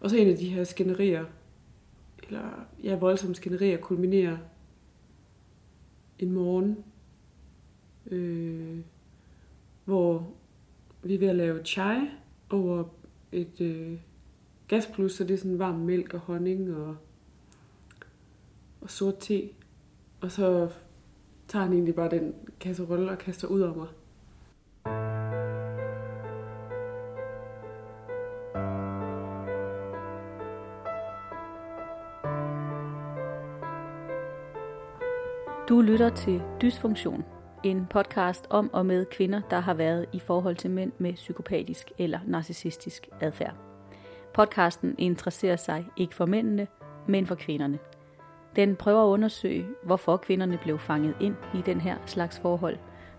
Og så en af de her skænderier, eller ja, voldsomme skænderier, kulminerer en morgen, øh, hvor vi er ved at lave chai over et øh, gasplus, så det er sådan varm mælk og honning og, og sort te. Og så tager han egentlig bare den kasserolle og kaster ud over mig. Du lytter til Dysfunktion, en podcast om og med kvinder, der har været i forhold til mænd med psykopatisk eller narcissistisk adfærd. Podcasten interesserer sig ikke for mændene, men for kvinderne. Den prøver at undersøge, hvorfor kvinderne blev fanget ind i den her slags forhold,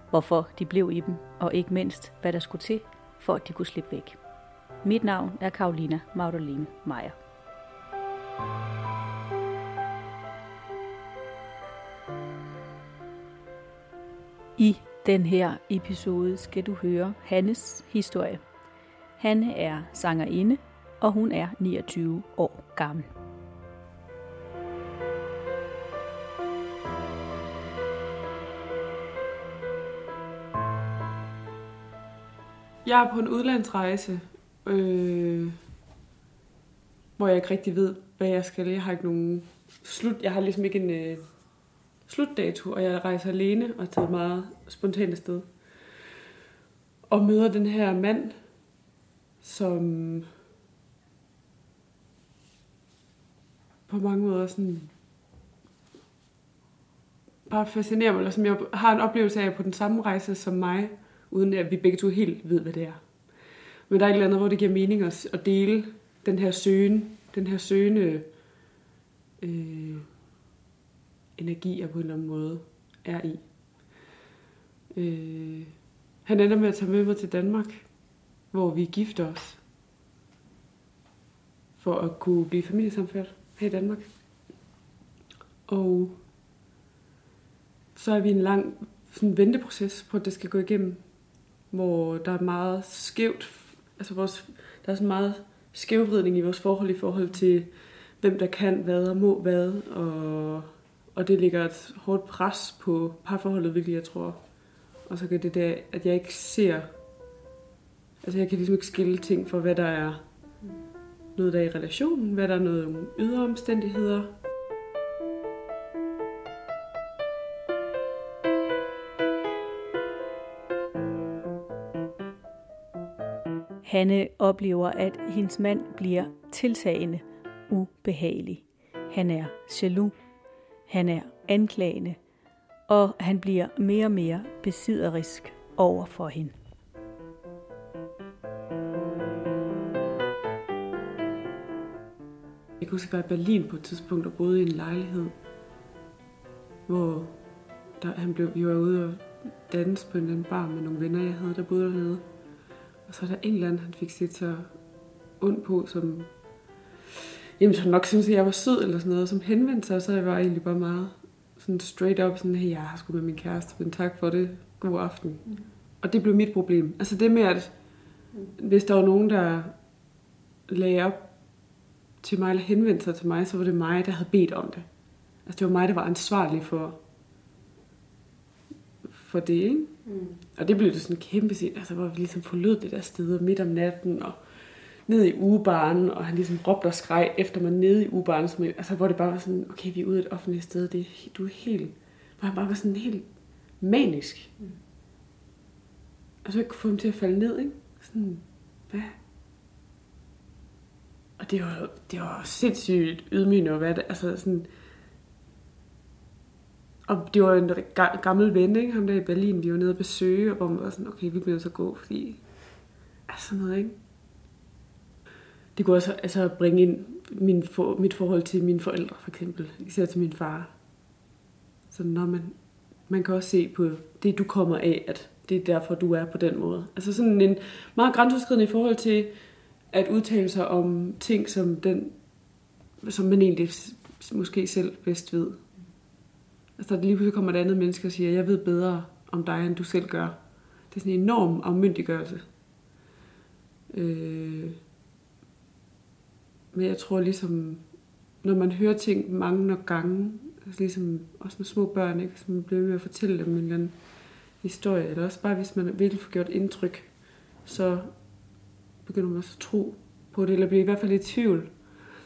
hvorfor de blev i dem, og ikke mindst, hvad der skulle til, for at de kunne slippe væk. Mit navn er Karolina Magdalene Meier. I den her episode skal du høre Hannes historie. Hanne er sangerinde, og hun er 29 år gammel. Jeg er på en udlandsrejse, øh, hvor jeg ikke rigtig ved, hvad jeg skal. Jeg har ikke nogen slut. Jeg har ligesom ikke en øh, slutdato, og jeg rejser alene og tager meget spontant afsted. Og møder den her mand, som på mange måder sådan bare fascinerer mig, eller som jeg har en oplevelse af på den samme rejse som mig, uden at vi begge to helt ved, hvad det er. Men der er et eller andet, hvor det giver mening at, at dele den her søgen, den her søgende øh, energi, jeg på en eller anden måde er i. Øh, han ender med at tage med mig til Danmark, hvor vi gifter os, for at kunne blive familiesamført her i Danmark. Og så er vi en lang sådan venteproces på, at det skal gå igennem, hvor der er meget skævt, altså vores, der er sådan meget skævvridning i vores forhold i forhold til, hvem der kan hvad og må hvad, og, og det ligger et hårdt pres på parforholdet, hvilket jeg tror. Og så kan det der, at jeg ikke ser, altså jeg kan ligesom ikke skille ting for, hvad der er noget, der er i relationen, hvad der er noget ydre omstændigheder, Hanne oplever, at hendes mand bliver tiltagende ubehagelig. Han er jaloux, han er anklagende, og han bliver mere og mere besidderisk over for hende. Jeg kunne huske, at jeg var i Berlin på et tidspunkt og boede i en lejlighed, hvor der, han blev, vi var ude og danse på en bar med nogle venner, jeg havde, der boede dernede. Og så er der en eller anden, han fik set så ondt på, som jamen, som nok synes, at jeg var sød eller sådan noget, som henvendte sig, så jeg var egentlig bare meget sådan straight up, sådan, hey, jeg har sgu med min kæreste, men tak for det, god aften. Mm. Og det blev mit problem. Altså det med, at hvis der var nogen, der lagde op til mig, eller henvendte sig til mig, så var det mig, der havde bedt om det. Altså det var mig, der var ansvarlig for, for det, ikke? Mm. Og det blev det sådan kæmpe sind, altså hvor vi ligesom forlod det der sted midt om natten, og ned i ugebaren, og han ligesom råbte og skreg efter mig nede i ugebaren, som, altså hvor det bare var sådan, okay, vi er ude et offentligt sted, det, du er helt, hvor han bare var sådan helt manisk. Mm. Og så jeg kunne få ham til at falde ned, ikke? Sådan, hvad? Og det var, det var sindssygt ydmygende at være der, altså sådan, og det var en gammel ven, ikke? ham der i Berlin, vi var nede og besøge, og hvor man var sådan, okay, vi bliver så gå, fordi, altså noget, ikke? Det kunne også altså, bringe ind min for, mit forhold til mine forældre, for eksempel, især til min far. Så når man, man kan også se på det, du kommer af, at det er derfor, du er på den måde. Altså sådan en meget grænseoverskridende i forhold til at udtale sig om ting, som, den, som man egentlig måske selv bedst ved. Altså, der lige pludselig kommer et andet menneske og siger, jeg ved bedre om dig, end du selv gør. Det er sådan en enorm afmyndiggørelse. Øh, men jeg tror ligesom, når man hører ting mange nok gange, altså ligesom også med små børn, ikke? Så man bliver med at fortælle dem en eller anden historie, eller også bare hvis man virkelig får gjort indtryk, så begynder man også at tro på det, eller bliver i hvert fald i tvivl.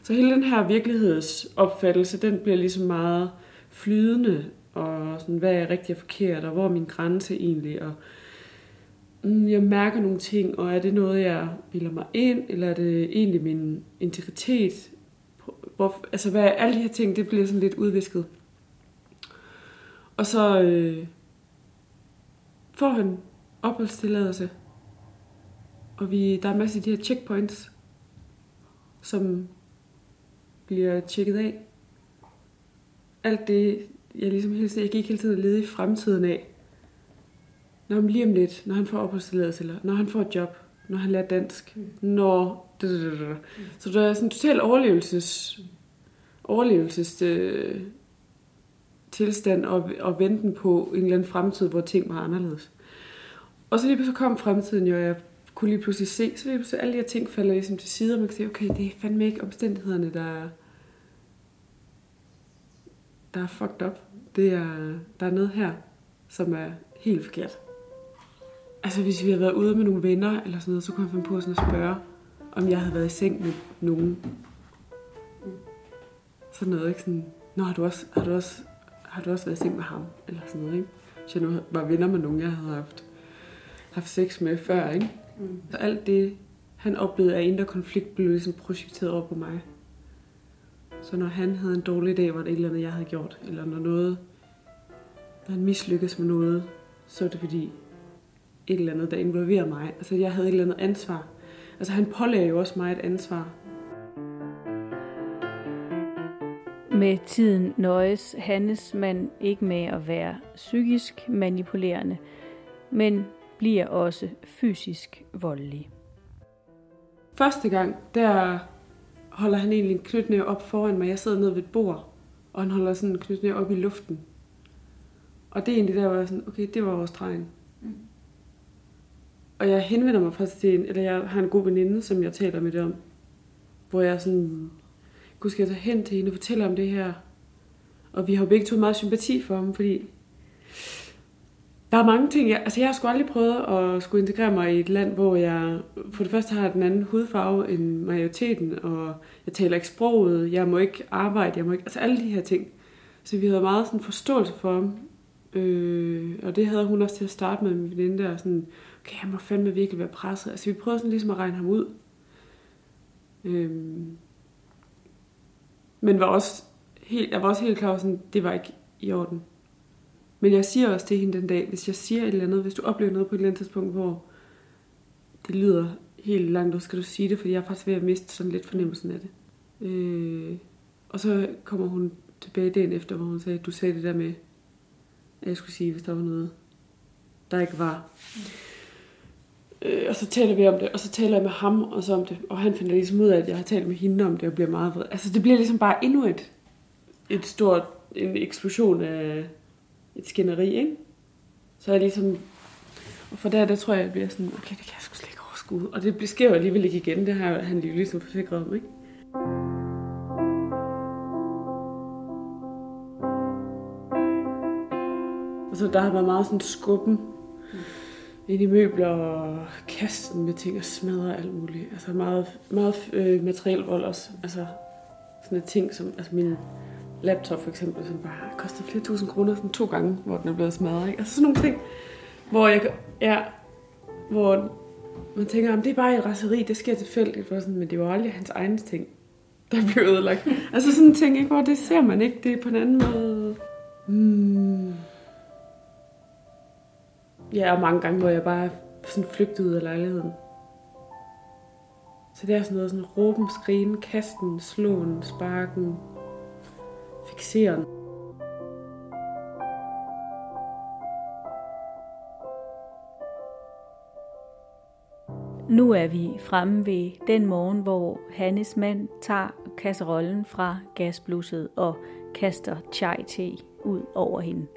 Så hele den her virkelighedsopfattelse, den bliver ligesom meget flydende, og sådan, hvad er rigtigt og forkert, og hvor er min grænse egentlig, og Mm, jeg mærker nogle ting, og er det noget, jeg bilder mig ind, eller er det egentlig min integritet? Hvor, altså, hvad er alle de her ting, det bliver sådan lidt udvisket. Og så øh, får han opholdstilladelse, og vi, der er masser af de her checkpoints, som bliver tjekket af. Alt det, jeg ligesom hele tiden, jeg gik hele tiden lede i fremtiden af. Når han lige om lidt, når han får opholdstilladelse, eller når han får et job, når han lærer dansk, når... Så der er sådan en total overlevelses... overlevelses øh, tilstand og, og venten på en eller anden fremtid, hvor ting var anderledes. Og så lige pludselig kom fremtiden jo, jeg kunne lige pludselig se, så lige pludselig alle de her ting falder ligesom til side, og man kan sige, okay, det er fandme ikke omstændighederne, der, der er fucked up. Det er, der er noget her, som er helt forkert. Altså hvis vi havde været ude med nogle venner eller sådan noget, så kunne jeg finde på sådan at spørge, om jeg havde været i seng med nogen. Sådan noget, ikke? Sådan, Nå, har du også, har du også, har du også været i seng med ham? Eller sådan noget, ikke? Hvis jeg nu var venner med nogen, jeg havde haft, haft sex med før, ikke? Mm. Så alt det, han oplevede af indre konflikt, blev ligesom projekteret over på mig. Så når han havde en dårlig dag, var det et eller andet, jeg havde gjort. Eller når noget, når han mislykkedes med noget, så var det fordi et eller andet, der involverede mig. Altså jeg havde et eller andet ansvar. Altså han pålagde jo også mig et ansvar. Med tiden nøjes Hannes man ikke med at være psykisk manipulerende, men bliver også fysisk voldelig. Første gang, der holder han egentlig en knytnæve op foran mig. Jeg sidder nede ved et bord, og han holder sådan en knytnæve op i luften. Og det er egentlig der, hvor jeg sådan, okay, det var vores dreng. Og jeg henvender mig faktisk til en, eller jeg har en god veninde, som jeg taler med det om. Hvor jeg sådan, gud skal jeg tage hen til hende og fortælle om det her. Og vi har jo begge to meget sympati for ham, fordi der er mange ting. Jeg, altså jeg har sgu aldrig prøvet at skulle integrere mig i et land, hvor jeg for det første har den anden hudfarve end majoriteten, og jeg taler ikke sproget, jeg må ikke arbejde, jeg må ikke, altså alle de her ting. Så vi havde meget sådan forståelse for ham. Øh, og det havde hun også til at starte med, min veninde der, sådan, okay, jeg må fandme virkelig være presset. Altså vi prøvede sådan ligesom at regne ham ud. Øhm, men var også helt, jeg var også helt klar over, sådan, det var ikke i orden. Men jeg siger også til hende den dag, hvis jeg siger et eller andet, hvis du oplever noget på et eller andet tidspunkt, hvor det lyder helt langt, så skal du sige det, fordi jeg er faktisk ved at miste sådan lidt fornemmelsen af det. Øh, og så kommer hun tilbage dagen efter, hvor hun sagde, du sagde det der med, at jeg skulle sige, hvis der var noget, der ikke var. Mm. Øh, og så taler vi om det, og så taler jeg med ham og så om det, og han finder ligesom ud af, at jeg har talt med hende om det, og bliver meget vred. Altså det bliver ligesom bare endnu et, et stort, en eksplosion af, et skænderi, ikke? Så er jeg ligesom... Og for der, der tror jeg, jeg bliver sådan, okay, det kan jeg sgu slet ikke overskue. Og det sker jo alligevel ikke igen, det har han lige ligesom forsikret om, ikke? Og så der har været meget sådan skubben ind i møbler og kaste med ting og smadre alt muligt. Altså meget, meget øh, materiel vold også. Altså sådan et ting som, altså min laptop for eksempel, som bare koster flere tusind kroner sådan to gange, hvor den er blevet smadret. Ikke? Altså sådan nogle ting, hvor jeg, ja, hvor man tænker, om det er bare et raseri, det sker tilfældigt, for sådan, men det var aldrig hans egne ting, der blev ødelagt. altså sådan en ting, ikke? hvor det ser man ikke, det er på en anden måde. Hmm. Ja, og mange gange, hvor jeg bare sådan flygtede ud af lejligheden. Så det er sådan noget sådan råben, skrigen, kasten, slåen, sparken, fixeren. Nu er vi fremme ved den morgen, hvor Hannes mand tager kasserollen fra gasblusset og kaster chai-te ud over hende.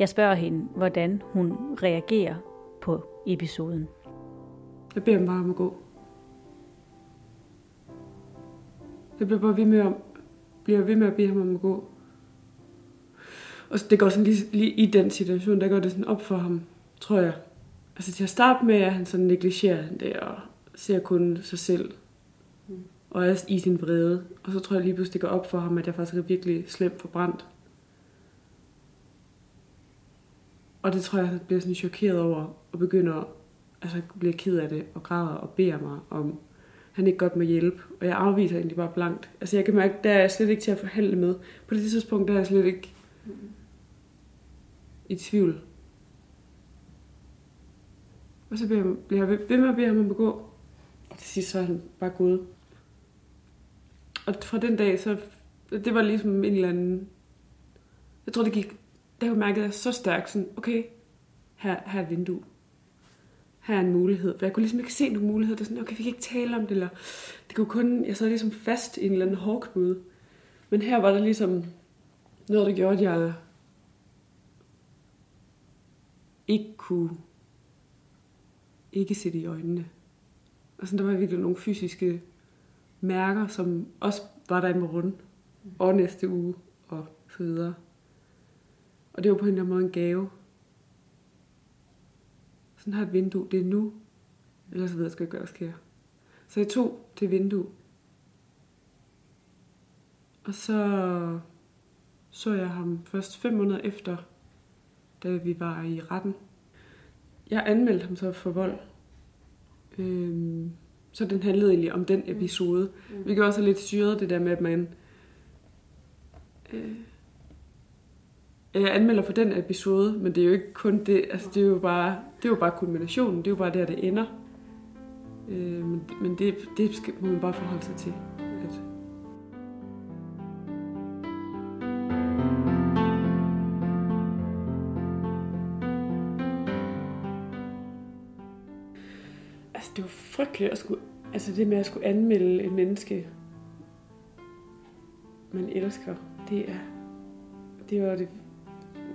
Jeg spørger hende, hvordan hun reagerer på episoden. Jeg beder ham bare om at gå. Jeg bliver bare ved med at, bliver ved med at bede ham om at gå. Og det går sådan lige, lige i den situation, der går det sådan op for ham, tror jeg. Altså til at starte med, at han sådan negligerer det og ser kun sig selv. Mm. Og er i sin vrede. Og så tror jeg lige pludselig, det går op for ham, at jeg faktisk er virkelig slemt forbrændt. Og det tror jeg, jeg bliver sådan chokeret over, og begynder, altså bliver ked af det, og græder og beder mig om, han ikke godt må hjælpe. Og jeg afviser egentlig bare blankt. Altså jeg kan mærke, der er jeg slet ikke til at forhandle med. På det tidspunkt, der er jeg slet ikke i tvivl. Og så bliver jeg ved med at bede ham om at gå. Og til sidst så er han bare gået. Og fra den dag, så det var ligesom en eller anden... Jeg tror, det gik... Der jeg mærket jeg så stærkt sådan, okay, her, her er et vindue. Her er en mulighed. For jeg kunne ligesom ikke se nogen mulighed. Det er sådan, okay, vi kan ikke tale om det, eller det kunne kun... Jeg sad ligesom fast i en eller anden hårdknude. Men her var der ligesom noget, der gjorde, at jeg ikke kunne ikke se det i øjnene. Og sådan, der var virkelig nogle fysiske mærker, som også var der i morgen og næste uge og så videre. Og det var på en eller anden måde en gave. Sådan har et vindue, det er nu, ellers ved jeg, skal jeg gøre, sker. Så jeg tog det vindue. Og så så jeg ham først fem måneder efter, da vi var i retten. Jeg anmeldte ham så for vold. Øhm, så den handlede egentlig om den episode. Mm. Vi kan også lidt styret det der med, at man... Øh, Øh, jeg anmelder for den episode, men det er jo ikke kun det. Altså, det er jo bare, det er jo bare kulminationen. Det er jo bare der, det ender. Øh, men men det, det skal, må man bare forholde sig til. Altså, frygteligt at skulle, altså det med at skulle anmelde et menneske, man elsker, det er, det var det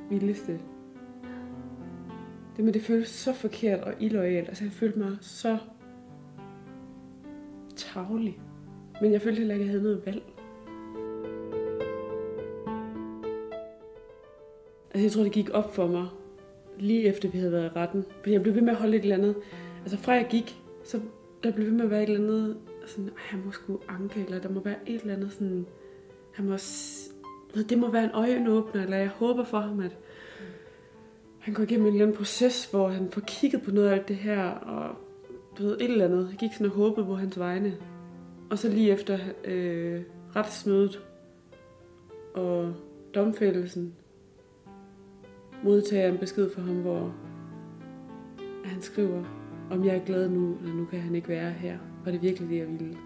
vildeste. Det med det føltes så forkert og illoyalt. Altså jeg følte mig så tavlig. Men jeg følte heller ikke, at jeg havde noget valg. Altså jeg tror, det gik op for mig, lige efter vi havde været i retten. For jeg blev ved med at holde et eller andet. Altså fra jeg gik, så der blev ved med at være et eller andet, sådan, han må sgu anke, eller der må være et eller andet sådan, han må, det må være en øjenåbner, eller jeg håber for ham, at han går igennem en eller anden proces, hvor han får kigget på noget af alt det her, og du ved, et eller andet. Jeg gik sådan og håbede på hans vegne. Og så lige efter øh, retsmødet og domfældelsen, modtager jeg en besked fra ham, hvor han skriver, om jeg er glad nu, eller nu kan han ikke være her. Var det virkelig det, jeg ville?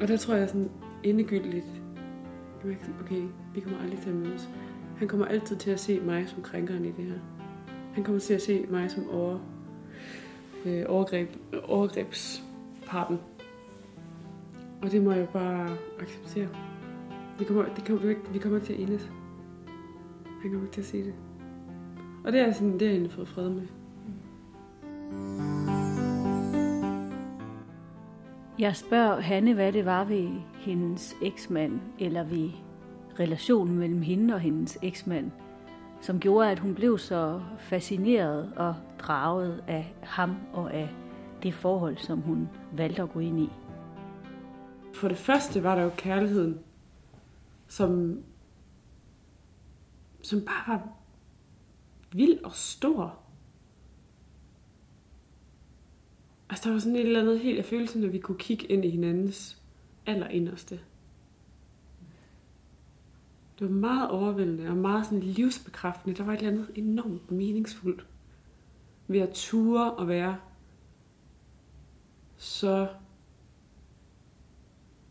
Og der tror jeg sådan endegyldigt, okay, vi kommer aldrig til at mødes. Han kommer altid til at se mig som krænkeren i det her. Han kommer til at se mig som over, øh, overgreb, overgrebsparten. Og det må jeg bare acceptere. Vi kommer, det kommer, vi kommer ikke til at enes. Han kommer ikke til at se det. Og det er sådan, det har jeg fået fred med. Mm. Jeg spørger Hanne, hvad det var ved hendes eksmand, eller ved relationen mellem hende og hendes eksmand, som gjorde, at hun blev så fascineret og draget af ham og af det forhold, som hun valgte at gå ind i. For det første var der jo kærligheden, som, som bare var vild og stor. Altså, der var sådan et eller andet helt, jeg følte sådan, at vi kunne kigge ind i hinandens allerinderste. Det var meget overvældende og meget sådan livsbekræftende. Der var et eller andet enormt meningsfuldt ved at ture og være så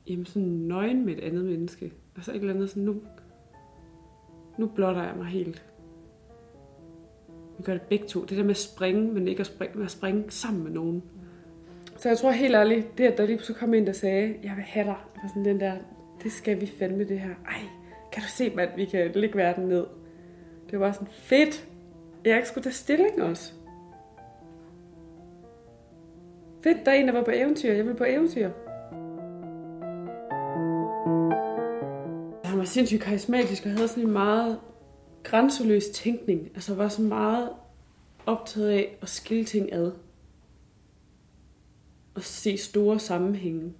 jamen sådan nøgen med et andet menneske. Altså et eller andet sådan, nu, nu blotter jeg mig helt. Vi gør det begge to. Det der med at springe, men ikke at springe, men at springe sammen med nogen. Så jeg tror helt ærligt, det at der lige pludselig kom ind der sagde, jeg vil have dig, var sådan den der, det skal vi fandme det her. Ej, kan du se, mand, vi kan lægge verden ned. Det var sådan, fedt. Jeg ikke skulle tage stilling også. Fedt, der er en, der var på eventyr. Jeg vil på eventyr. Han var sindssygt karismatisk og havde sådan en meget grænseløs tænkning. Altså var så meget optaget af at skille ting ad. Og se store sammenhænge.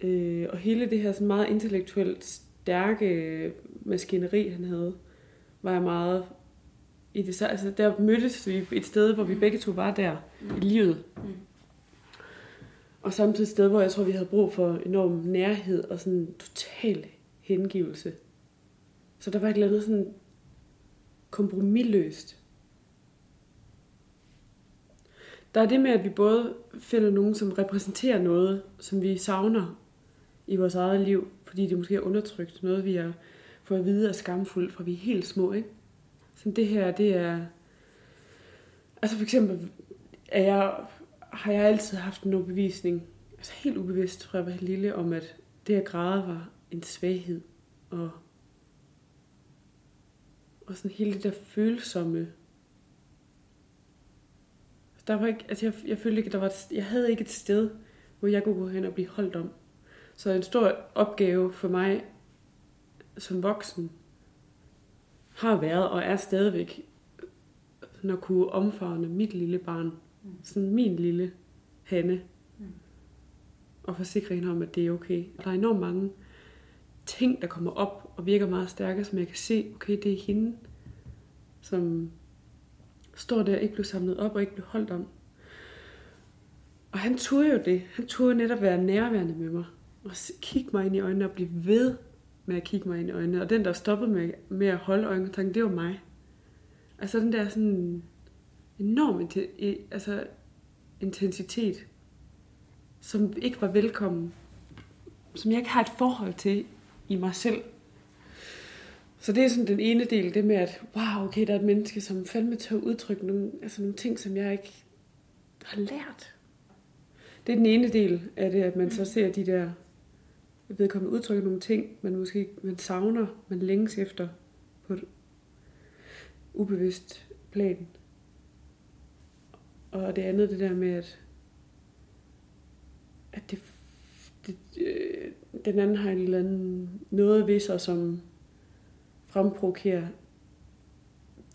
Øh, og hele det her sådan meget intellektuelt stærke maskineri, han havde, var jeg meget i det. Altså, der mødtes vi et sted, hvor vi begge to var der mm. i livet. Mm. Og samtidig et sted, hvor jeg tror, vi havde brug for enorm nærhed og sådan total hengivelse. Så der var et eller andet sådan kompromilløst. Der er det med, at vi både finder nogen, som repræsenterer noget, som vi savner i vores eget liv, fordi det måske er undertrykt, noget vi har fået at vide er skamfuldt, fra vi er helt små, ikke? Så det her, det er... Altså for eksempel er jeg, har jeg altid haft en overbevisning, altså helt ubevidst fra jeg var lille, om at det at græde var en svaghed. Og, og sådan hele det der følsomme. Der var ikke, altså jeg, jeg følte ikke, der var, jeg havde ikke et sted, hvor jeg kunne gå hen og blive holdt om. Så en stor opgave for mig som voksen har været og er stadigvæk at kunne omfavne mit lille barn. Mm. Sådan min lille Hanne. Mm. Og forsikre hende om, at det er okay. Der er enormt mange ting, der kommer op og virker meget stærke, som jeg kan se, okay, det er hende, som står der og ikke blev samlet op og ikke blev holdt om. Og han turde jo det. Han turde netop være nærværende med mig. Og kigge mig ind i øjnene og blive ved med at kigge mig ind i øjnene. Og den, der stoppede med, med at holde øjenkontakt, det var mig. Altså den der sådan enorm altså, intensitet, som ikke var velkommen. Som jeg ikke har et forhold til i mig selv. Så det er sådan den ene del, det med at, wow, okay, der er et menneske, som fandme tør udtrykke nogle, altså nogle ting, som jeg ikke har lært. Det er den ene del af det, at man så ser de der vedkommende udtrykke nogle ting, man måske man savner, man længes efter på et ubevidst plan. Og det andet, det der med, at, at det, det, øh, den anden har en eller anden noget ved sig, som fremprovokere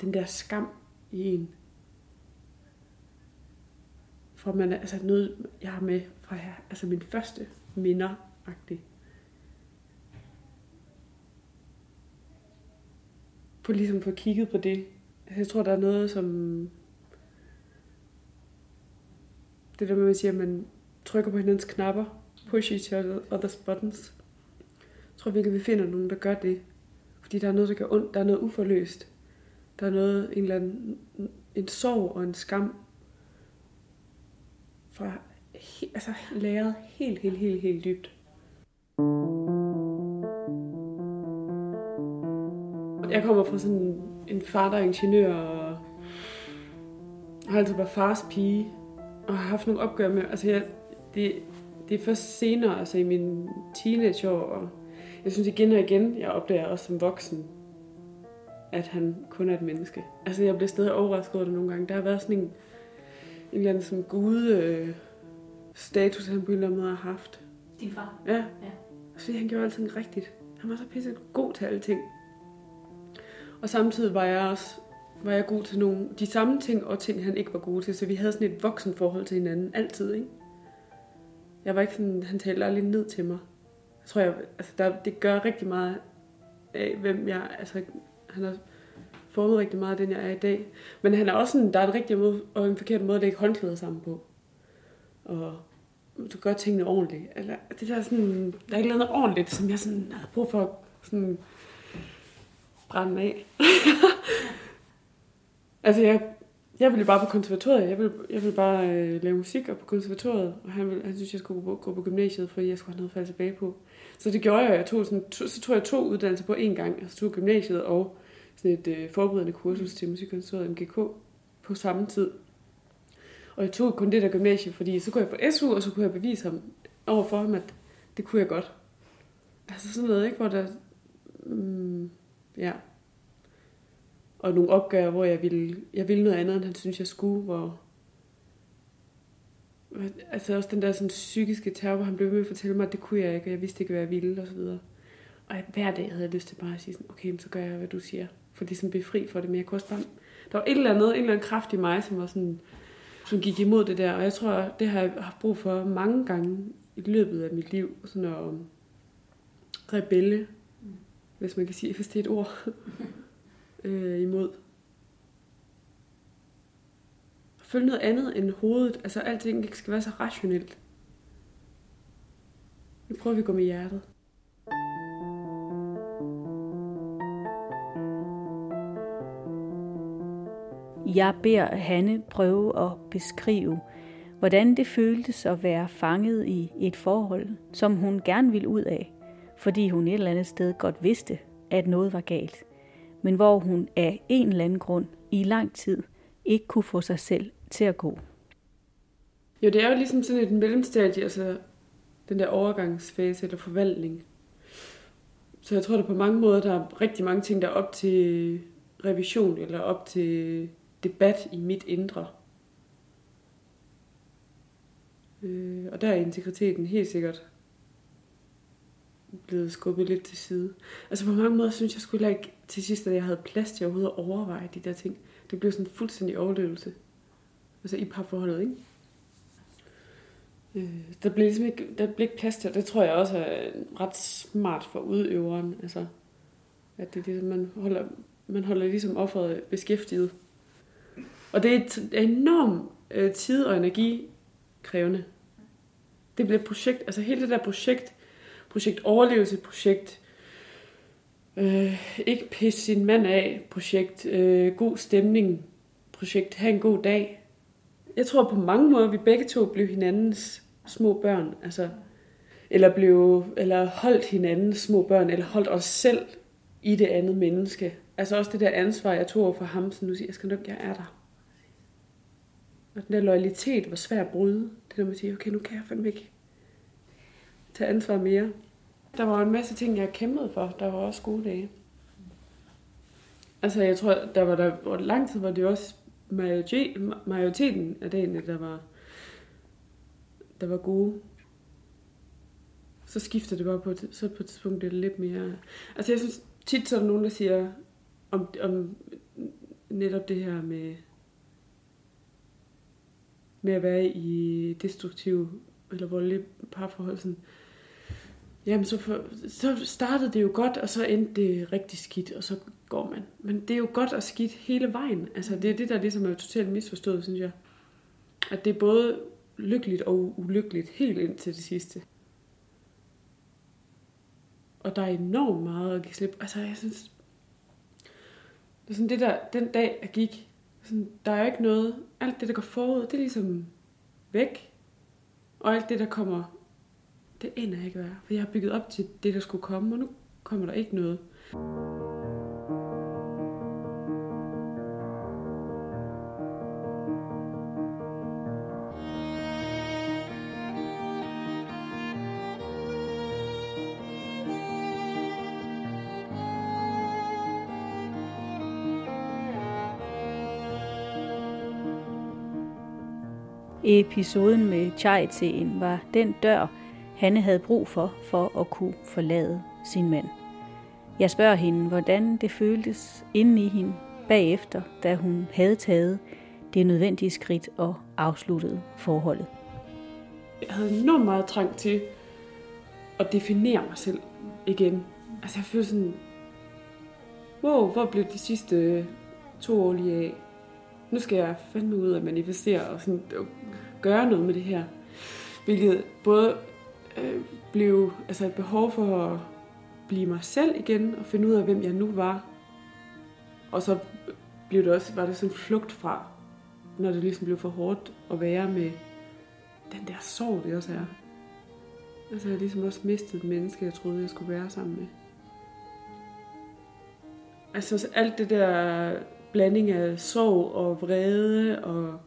den der skam i en. For man er altså noget, jeg har med fra her, altså min første minder -agtig. på ligesom få kigget på det. Altså, jeg tror, der er noget, som... Det der med, at man siger, at man trykker på hinandens knapper. Push each other's buttons. Jeg tror virkelig, vi finder nogen, der gør det. Fordi der er noget, der gør ondt. Der er noget uforløst. Der er noget, en eller anden, en sorg og en skam fra altså, læret helt, helt, helt, helt dybt. Jeg kommer fra sådan en far, der er ingeniør, og har altid været fars pige, og har haft nogle opgør med, altså jeg, det, det er først senere, altså i min teenageår, og jeg synes igen og igen, jeg opdager også som voksen, at han kun er et menneske. Altså jeg bliver stadig overrasket over det nogle gange. Der har været sådan en, en eller anden sådan gud øh, status, han på en eller anden måde har haft. Din far? Ja. ja. Altså, han gjorde alting rigtigt. Han var så pisse god til alting. Og samtidig var jeg også var jeg god til nogle, de samme ting og ting, han ikke var god til. Så vi havde sådan et voksen forhold til hinanden, altid, ikke? Jeg var ikke sådan, han talte aldrig ned til mig. Jeg tror, jeg, altså der, det gør rigtig meget af, hvem jeg, altså han har formet rigtig meget af den, jeg er i dag. Men han er også sådan, der er en rigtig måde og en forkert måde at lægge håndklæder sammen på. Og du gør tingene ordentligt. Eller, det der sådan, der er ikke noget ordentligt, som jeg sådan havde brug for sådan brænde af. altså, jeg, jeg ville bare på konservatoriet. Jeg ville, jeg ville bare øh, lave musik og på konservatoriet. Og han, ville, han synes, jeg skulle gå, gå på gymnasiet, fordi jeg skulle have noget at falde tilbage på. Så det gjorde jeg. jeg tog sådan, to, så tog jeg to uddannelser på én gang. Altså tog gymnasiet og sådan et øh, forberedende kursus til musikkonservatoriet MGK på samme tid. Og jeg tog kun det der gymnasie, fordi så kunne jeg få SU, og så kunne jeg bevise ham overfor ham, at det kunne jeg godt. Altså sådan noget, ikke? Hvor der... Mm, Ja. Og nogle opgør, hvor jeg ville, jeg ville noget andet, end han synes, jeg skulle, hvor... Altså også den der sådan psykiske terror, hvor han blev med at fortælle mig, at det kunne jeg ikke, og jeg vidste ikke, hvad jeg ville, og så videre. Og hver dag havde jeg lyst til bare at sige sådan, okay, så gør jeg, hvad du siger. For det er sådan befri for det, men jeg kunne også bare... Der var et eller andet, en eller anden kraft i mig, som var sådan, som gik imod det der. Og jeg tror, det har jeg haft brug for mange gange i løbet af mit liv. Sådan at um, rebelle, hvis man kan sige, hvis det er et ord, øh, imod. Følg noget andet end hovedet. Altså alting ikke skal være så rationelt. Nu prøver vi at gå med hjertet. Jeg beder Hanne prøve at beskrive, hvordan det føltes at være fanget i et forhold, som hun gerne ville ud af, fordi hun et eller andet sted godt vidste, at noget var galt, men hvor hun af en eller anden grund i lang tid ikke kunne få sig selv til at gå. Jo, det er jo ligesom sådan et mellemstadie, altså den der overgangsfase eller forvandling. Så jeg tror, der på mange måder, der er rigtig mange ting, der er op til revision eller op til debat i mit indre. Øh, og der er integriteten helt sikkert blevet skubbet lidt til side. Altså på mange måder synes jeg skulle ikke til sidst, at jeg havde plads til overhovedet at overveje de der ting. Det blev sådan en fuldstændig overlevelse. Altså i parforholdet, ikke? Øh, der blev ligesom ikke, der blev ikke plads til, det tror jeg også er ret smart for udøveren. Altså, at det er ligesom, man holder, man holder ligesom offeret beskæftiget. Og det er et enormt øh, tid- og energikrævende. Det bliver et projekt, altså hele det der projekt, projekt overlevelse, projekt øh, ikke pisse sin mand af, projekt øh, god stemning, projekt have en god dag. Jeg tror på mange måder, vi begge to blev hinandens små børn, altså, eller, blev, eller holdt hinandens små børn, eller holdt os selv i det andet menneske. Altså også det der ansvar, jeg tog over for ham, så nu siger jeg, skal nok, jeg er der. Og den der loyalitet var svær at bryde. Det der man sige, okay, nu kan jeg fandme ikke tage ansvar mere. Der var en masse ting, jeg kæmpede for. Der var også gode dage. Altså, jeg tror, der var der hvor lang tid, var det også majoriteten af dagene, der var, der var gode. Så skifter det bare på, så på et tidspunkt det lidt mere... Altså, jeg synes tit, så er der nogen, der siger om, om netop det her med med at være i destruktive eller voldelige parforhold. Sådan, jamen, så, for, så startede det jo godt, og så endte det rigtig skidt, og så går man. Men det er jo godt og skidt hele vejen. Altså, det er det, der ligesom er totalt misforstået, synes jeg. At det er både lykkeligt og ulykkeligt helt ind til det sidste. Og der er enormt meget at give slip. Altså, jeg synes... Det er sådan det der, den dag, jeg gik, sådan, der er jo ikke noget, alt det, der går forud, det er ligesom væk. Og alt det, der kommer, det ender jeg ikke være. For jeg har bygget op til det, der skulle komme, og nu kommer der ikke noget. Episoden med chai var den dør, Hanne havde brug for, for at kunne forlade sin mand. Jeg spørger hende, hvordan det føltes inde i hende bagefter, da hun havde taget det nødvendige skridt og afsluttet forholdet. Jeg havde enormt meget trang til at definere mig selv igen. Altså jeg følte sådan, wow, hvor blev de sidste to år lige af? Nu skal jeg fandme ud og manifestere og sådan, gøre noget med det her. Hvilket både øh, blev altså et behov for at blive mig selv igen og finde ud af, hvem jeg nu var. Og så blev det også, var det sådan en flugt fra, når det ligesom blev for hårdt at være med den der sorg, det også er. Altså jeg har ligesom også mistet et menneske, jeg troede, jeg skulle være sammen med. Altså alt det der blanding af sorg og vrede og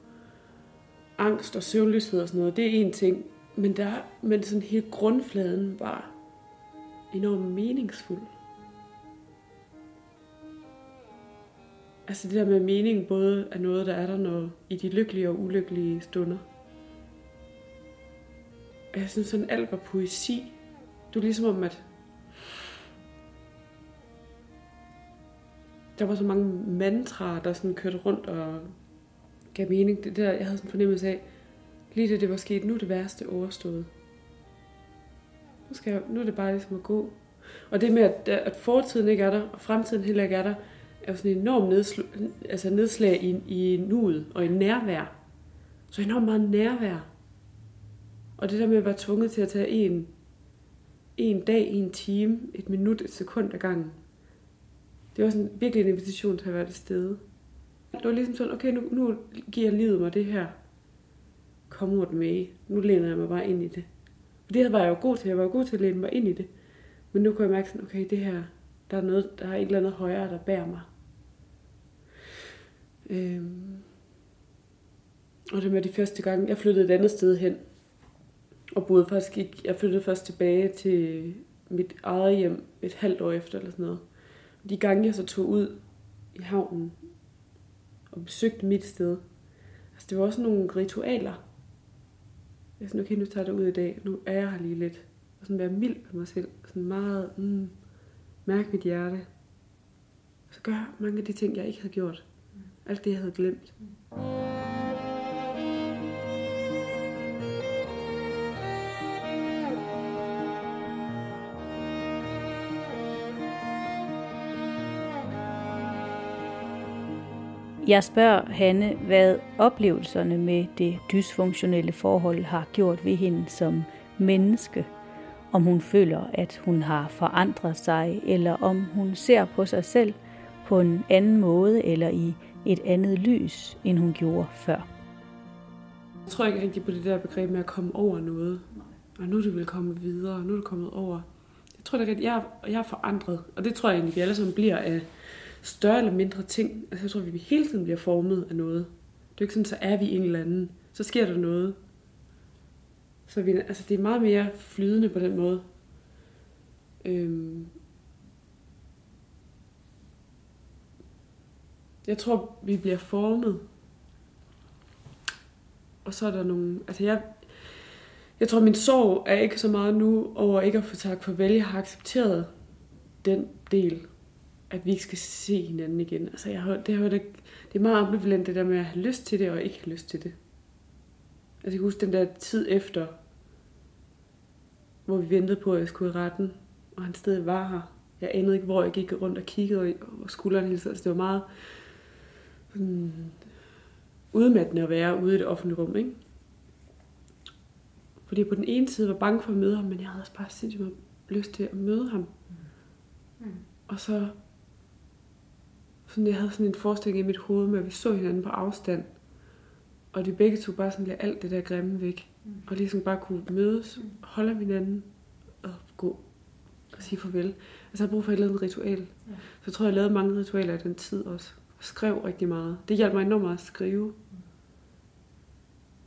angst og søvnløshed og sådan noget, det er en ting. Men, der, men sådan hele grundfladen var enormt meningsfuld. Altså det der med mening både er noget, der er der noget i de lykkelige og ulykkelige stunder. Og jeg synes sådan alt var poesi. Du var ligesom om, at der var så mange mantraer, der sådan kørte rundt og gav mening. Det der, jeg havde sådan en fornemmelse af, lige det, det var sket, nu er det værste overstået. Nu, skal jeg, nu er det bare ligesom at gå. Og det med, at, at fortiden ikke er der, og fremtiden heller ikke er der, er jo sådan en enorm nedsl, altså nedslag i, i nuet og i nærvær. Så enormt meget nærvær. Og det der med at være tvunget til at tage en, en dag, en time, et minut, et sekund ad gangen. Det var sådan virkelig en invitation til at være til sted. Det var ligesom sådan, okay, nu, nu giver livet mig det her. Come what may. Nu læner jeg mig bare ind i det. Og det var jeg jo god til. Jeg var jo god til at læne mig ind i det. Men nu kunne jeg mærke sådan, okay, det her, der er, noget, der er et eller andet højere, der bærer mig. Øhm. Og det med de første gange, jeg flyttede et andet sted hen. Og boede faktisk ikke, jeg flyttede først tilbage til mit eget hjem et halvt år efter eller sådan noget. Og de gange jeg så tog ud i havnen og besøgte mit sted, altså det var også nogle ritualer. Jeg er sådan, okay, nu tager jeg ud i dag, nu er jeg her lige lidt. Og sådan være mild med mig selv. Sådan meget, mm, mærke mit hjerte. Og så gør mange af de ting, jeg ikke havde gjort. Alt det, jeg havde glemt. Jeg spørger Hanne, hvad oplevelserne med det dysfunktionelle forhold har gjort ved hende som menneske. Om hun føler, at hun har forandret sig, eller om hun ser på sig selv på en anden måde eller i et andet lys, end hun gjorde før. Jeg tror ikke rigtig på det der begreb med at komme over noget. Og nu er det vel kommet videre, nu er det kommet over. Jeg tror da, at jeg, jeg er forandret. Og det tror jeg egentlig, vi alle sammen bliver af større eller mindre ting. Altså jeg tror, vi hele tiden bliver formet af noget. Det er ikke sådan, så er vi en eller anden. Så sker der noget. Så vi, altså det er meget mere flydende på den måde. Øhm. Jeg tror, vi bliver formet. Og så er der nogle... Altså jeg, jeg tror, min sorg er ikke så meget nu over ikke at få sagt farvel. Jeg har accepteret den del at vi ikke skal se hinanden igen. Altså, jeg har, det, har, det, det er meget ambivalent, det der med at have lyst til det, og ikke have lyst til det. Altså, jeg kan huske den der tid efter, hvor vi ventede på, at jeg skulle i retten, og han stadig var her. Jeg anede ikke, hvor jeg gik rundt og kiggede, og skulderen hele tiden. Altså, det var meget sådan, udmattende at være ude i det offentlige rum, ikke? Fordi på den ene side var jeg bange for at møde ham, men jeg havde også bare sindssygt lyst til at møde ham. Mm. Og så sådan, jeg havde sådan en forestilling i mit hoved med, at vi så hinanden på afstand. Og de begge to bare sådan lidt alt det der grimme væk. Mm. Og ligesom bare kunne mødes, mm. holde hinanden og gå og sige farvel. Altså jeg havde brug for et eller andet ritual. Ja. Så jeg tror, jeg lavede mange ritualer i den tid også. Og skrev rigtig meget. Det hjalp mig enormt meget at skrive.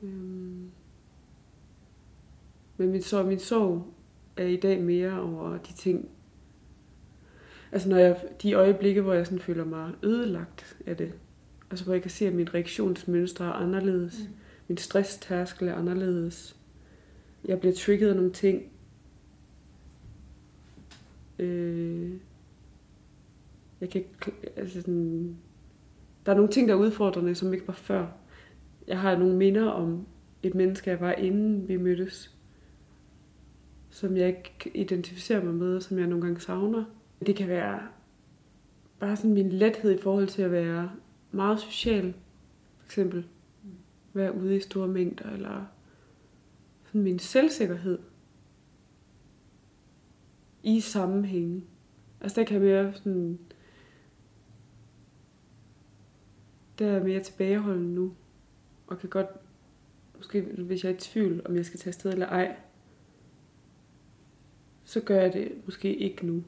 Mm. Øhm. Men min sorg, min sorg er i dag mere over de ting, Altså når jeg, de øjeblikke, hvor jeg sådan føler mig ødelagt af det. Altså hvor jeg kan se, at min reaktionsmønstre er anderledes. Mm. Min stresstærskel er anderledes. Jeg bliver trigget af nogle ting. Øh, jeg kan altså sådan, der er nogle ting, der er udfordrende, som ikke var før. Jeg har nogle minder om et menneske, jeg var inden vi mødtes, som jeg ikke identificerer mig med, som jeg nogle gange savner. Det kan være bare sådan min lethed i forhold til at være meget social, for eksempel. Være ude i store mængder, eller sådan min selvsikkerhed i sammenhænge. Altså der kan jeg mere sådan, der er mere tilbageholden nu, og kan godt, måske hvis jeg er i tvivl, om jeg skal tage afsted eller ej, så gør jeg det måske ikke nu.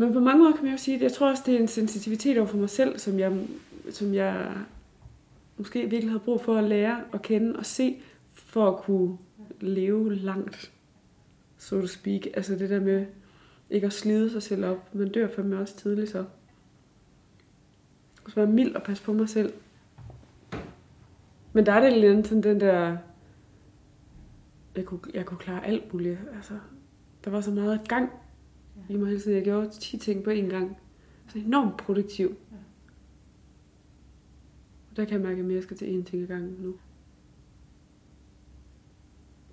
Men på mange måder kan man jo sige, at jeg tror også, det er en sensitivitet over for mig selv, som jeg, som jeg måske virkelig havde brug for at lære at kende og se, for at kunne leve langt, so to speak. Altså det der med ikke at slide sig selv op. Man dør for mig også tidligt så. Og så være mild og passe på mig selv. Men der er det lidt sådan den der... Jeg kunne, jeg kunne klare alt muligt. Altså, der var så meget gang i mig hele tiden. Jeg gjorde 10 ting på én gang. Så enormt produktiv. Ja. Og der kan jeg mærke, at jeg skal til én ting ad gangen nu.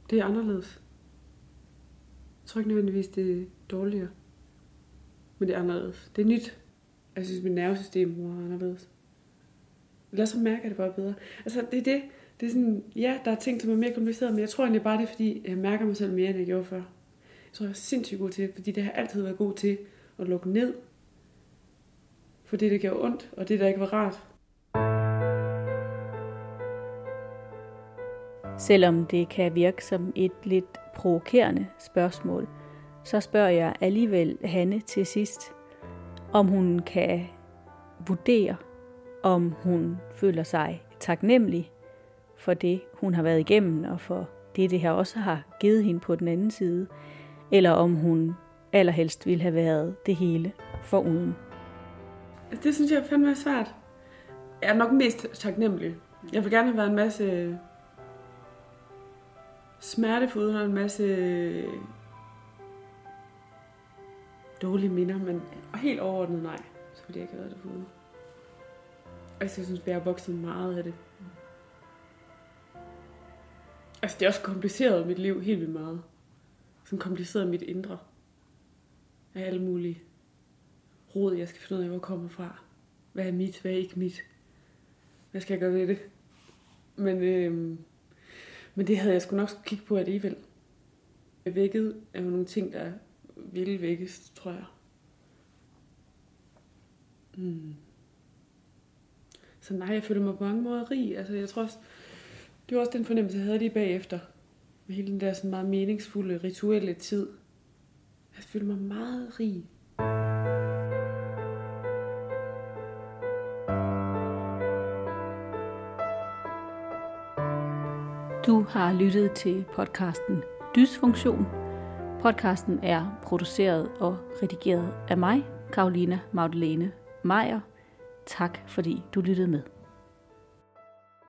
Det er anderledes. Jeg tror ikke nødvendigvis, det er dårligere. Men det er anderledes. Det er nyt. Jeg synes, mit nervesystem er anderledes. Os så mærke, at det bare bedre. Altså, det er det. Det er sådan, ja, der er ting, som er mere kompliceret, men jeg tror egentlig bare, det er, fordi jeg mærker mig selv mere, end jeg gjorde før. Jeg tror, jeg er sindssygt god til, fordi det har altid været god til at lukke ned for det, der gjorde ondt, og det, der ikke var rart. Selvom det kan virke som et lidt provokerende spørgsmål, så spørger jeg alligevel Hanne til sidst, om hun kan vurdere, om hun føler sig taknemmelig for det, hun har været igennem, og for det, det her også har givet hende på den anden side, eller om hun allerhelst ville have været det hele for uden. Altså, det synes jeg fandme er svært. Jeg er nok mest taknemmelig. Jeg vil gerne have været en masse smertefuld og en masse dårlige minder, men helt overordnet nej, så ville jeg ikke have været det foruden. Altså, jeg synes, vi har vokset meget af det. Altså, det er også kompliceret mit liv helt vildt meget. Sådan kompliceret mit indre. Af alle mulige råd, jeg skal finde ud af, hvor jeg kommer fra. Hvad er mit, hvad er ikke mit. Hvad skal jeg gøre ved det? Men, øhm, men det havde jeg sgu nok skulle kigge på alligevel. Vækket er jo nogle ting, der ville vækkes, tror jeg. Mm. Så nej, jeg føler mig på mange måder rig. Altså, jeg tror også, det var også den fornemmelse, jeg havde lige bagefter. Med hele den der sådan meget meningsfulde, rituelle tid. Jeg føler mig meget rig. Du har lyttet til podcasten Dysfunktion. Podcasten er produceret og redigeret af mig, Karolina Magdalene Meier. Tak fordi du lyttede med.